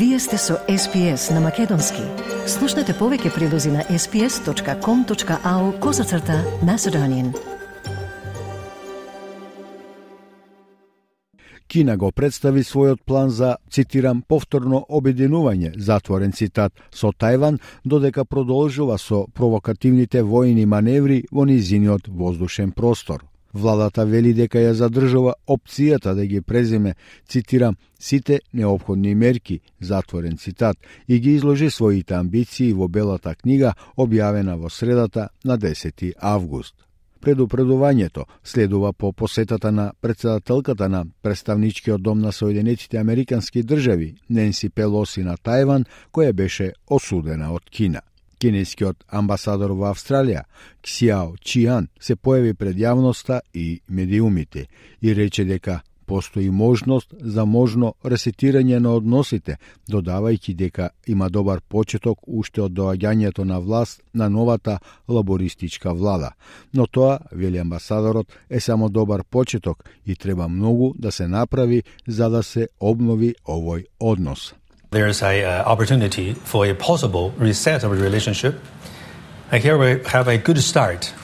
Вие сте со SPS на Македонски. Слушнете повеќе прилози на sps.com.au козацрта на Седонин. Кина го представи својот план за, цитирам, повторно обединување, затворен цитат, со Тајван, додека продолжува со провокативните војни маневри во низиниот воздушен простор. Владата вели дека ја задржува опцијата да ги преземе, цитирам, сите необходни мерки, затворен цитат, и ги изложи своите амбиции во Белата книга, објавена во средата на 10 август. Предупредувањето следува по посетата на председателката на представничкиот дом на Соединетите Американски држави, Ненси Пелоси на Тајван, која беше осудена од Кина. Кинескиот амбасадор во Австралија, Ксиао Чиан, се појави пред јавноста и медиумите и рече дека постои можност за можно ресетирање на односите, додавајќи дека има добар почеток уште од доаѓањето на власт на новата лабористичка влада. Но тоа, вели амбасадорот, е само добар почеток и треба многу да се направи за да се обнови овој однос. There is an uh, opportunity for a possible reset of the relationship. And here we have a good start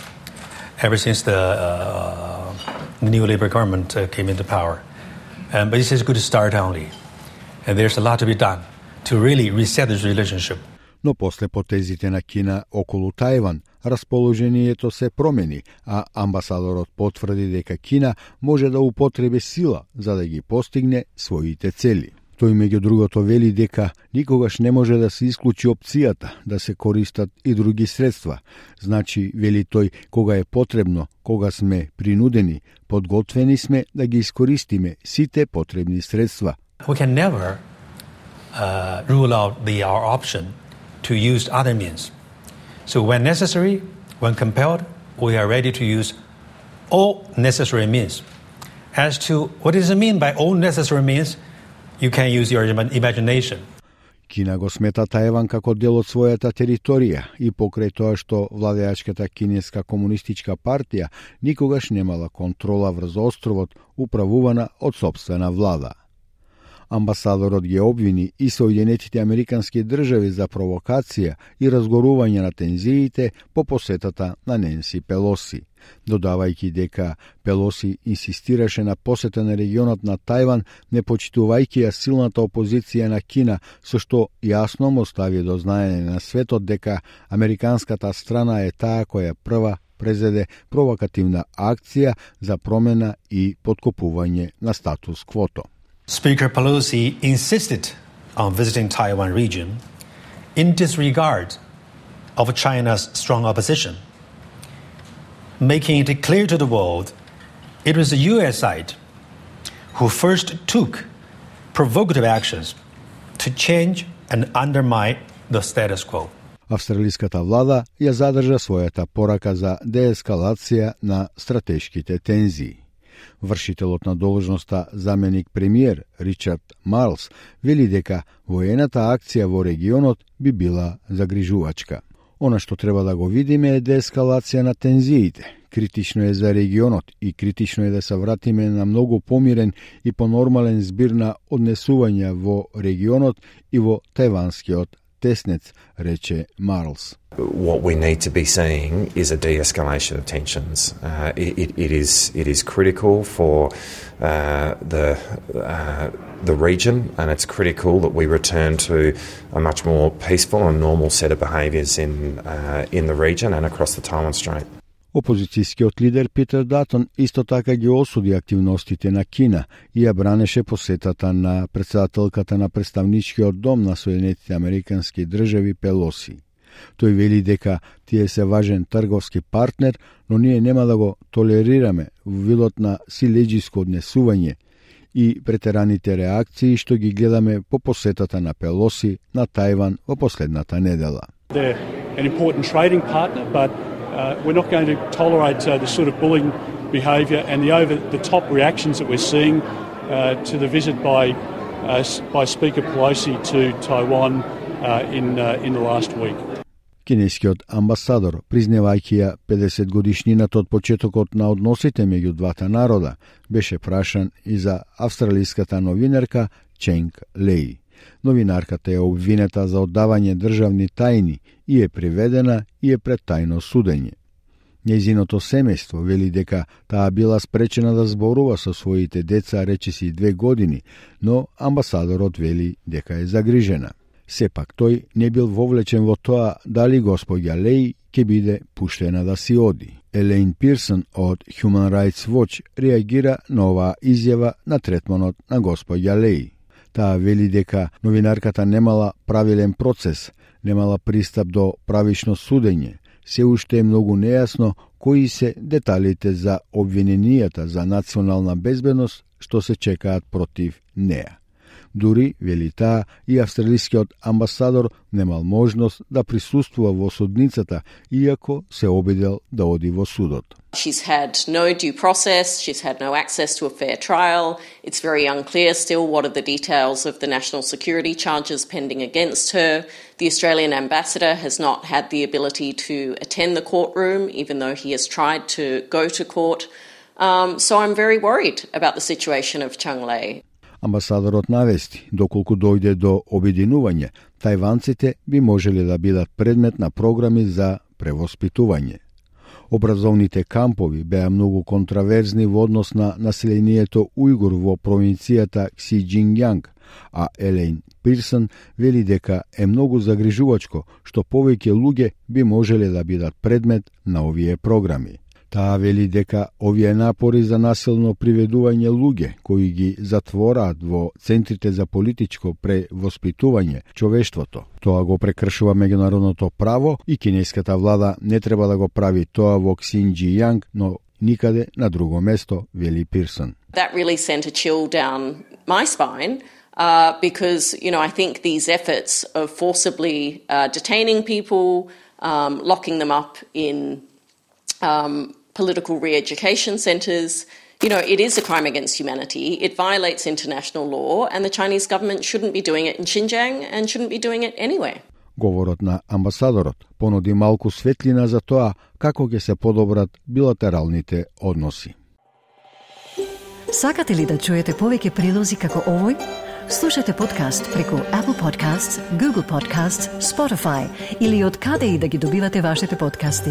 ever since the uh, the new Labour government uh, came into power. Um, but this is a good start only. And there's a lot to be done to really reset this relationship. Но после потезите на Кина околу Тајван, расположението се промени, а амбасадорот потврди дека Кина може да употреби сила за да ги постигне своите цели. Тој меѓу другото вели дека никогаш не може да се исклучи опцијата да се користат и други средства. Значи, вели тој, кога е потребно, кога сме принудени, подготвени сме да ги искористиме сите потребни средства. We can never uh, rule out the our option to use other means. So when necessary, when compelled, we are ready to use all necessary means. As to what does it mean by all necessary means, you can use your imagination. Кина го смета Тајван како дел од својата територија и покрај тоа што владеачката кинеска комунистичка партија никогаш немала контрола врз островот управувана од собствена влада. Амбасадорот ги обвини и Соединетите Американски држави за провокација и разгорување на тензиите по посетата на Ненси Пелоси, додавајќи дека Пелоси инсистираше на посета на регионот на Тајван, не почитувајќи ја силната опозиција на Кина, со што јасно му стави до знаење на светот дека американската страна е таа која прва презеде провокативна акција за промена и подкопување на статус квото. Speaker Pelosi insisted on visiting Taiwan region in disregard of China's strong opposition, making it clear to the world it was the US side who first took provocative actions to change and undermine the status quo. Австралиската влада ја задржа својата порака за деескалација на стратешките тензии. Вршителот на должноста заменик премиер Ричард Марлс вели дека воената акција во регионот би била загрижувачка. Она што треба да го видиме е деескалација на тензиите. Критично е за регионот и критично е да се вратиме на многу помирен и понормален збир на однесување во регионот и во Тајванскиот теснец, рече Марлс. what we need to be seeing is a de-escalation of tensions. Uh, it, it is it is critical for uh, the uh, the region, and it's critical that we return to a much more peaceful and normal set of behaviours in uh, in the region and across the Taiwan Strait. Опозицијскиот лидер Питер Датон исто така ги осуди активностите на Кина и ја бранеше посетата на председателката на представничкиот дом на Соединетите Американски држави Пелоси. Тој вели дека тие се важен трговски партнер, но ние нема да го толерираме во видот на силеджиско однесување и претераните реакции што ги гледаме по посетата на Пелоси на Тајван во последната недела. An important trading partner, but uh, we're not going to tolerate uh, the sort of bullying behaviour and the over-the-top reactions that we're seeing uh, to the visit by uh, by Speaker Pelosi to Taiwan uh, in uh, in the last week. Кинескиот амбасадор, призневајќи ја 50 годишнината од почетокот на односите меѓу двата народа, беше прашан и за австралиската новинарка Ченг Леј. Новинарката е обвинета за оддавање државни тајни и е приведена и е пред тајно судење. Нејзиното семејство вели дека таа била спречена да зборува со своите деца речиси две години, но амбасадорот вели дека е загрижена. Сепак тој не бил вовлечен во тоа дали господја Леј ќе биде пуштена да си оди. Елейн Пирсон од Human Rights Watch реагира на оваа изјава на третманот на господја Леј. Таа вели дека новинарката немала правилен процес, немала пристап до правично судење, се уште е многу нејасно кои се деталите за обвиненијата за национална безбедност што се чекаат против неа. Дури, вели таа, и австралискиот амбасадор немал можност да присуствува во судницата, иако се обидел да оди во судот. She's had no due process, she's had no access to a fair trial. It's very unclear still what are the details of the national security charges pending against her. The Australian ambassador has not had the ability to attend the courtroom, even though he has tried to go to court. Um, so I'm very worried about the situation of Chung Lei. Амбасадорот навести, доколку дојде до обединување, тајванците би можеле да бидат предмет на програми за превоспитување. Образовните кампови беа многу контраверзни во однос на населението уйгур во провинцијата Ксиджингјанг, а Елейн Пирсон вели дека е многу загрижувачко што повеќе луѓе би можеле да бидат предмет на овие програми. Таа вели дека овие напори за насилно приведување луѓе кои ги затвораат во центрите за политичко превоспитување човештвото. Тоа го прекршува меѓународното право и кинеската влада не треба да го прави тоа во Ксинџи но никаде на друго место, вели Пирсон. That really sent a chill down my spine. Uh, because you know I think these efforts of forcibly uh, detaining people, um, locking them up in um, political re education centres. You know, it is a crime against humanity. It violates international law, and the Chinese government shouldn't be doing it in Xinjiang and shouldn't be doing it anywhere. Говорот на амбасадорот понуди малку светлина за тоа како ќе се подобрат билатералните односи. Сакате ли да чуете повеќе прилози како овој? Слушате подкаст преку Apple Podcasts, Google Podcasts, Spotify или од каде и да ги добивате вашите подкасти.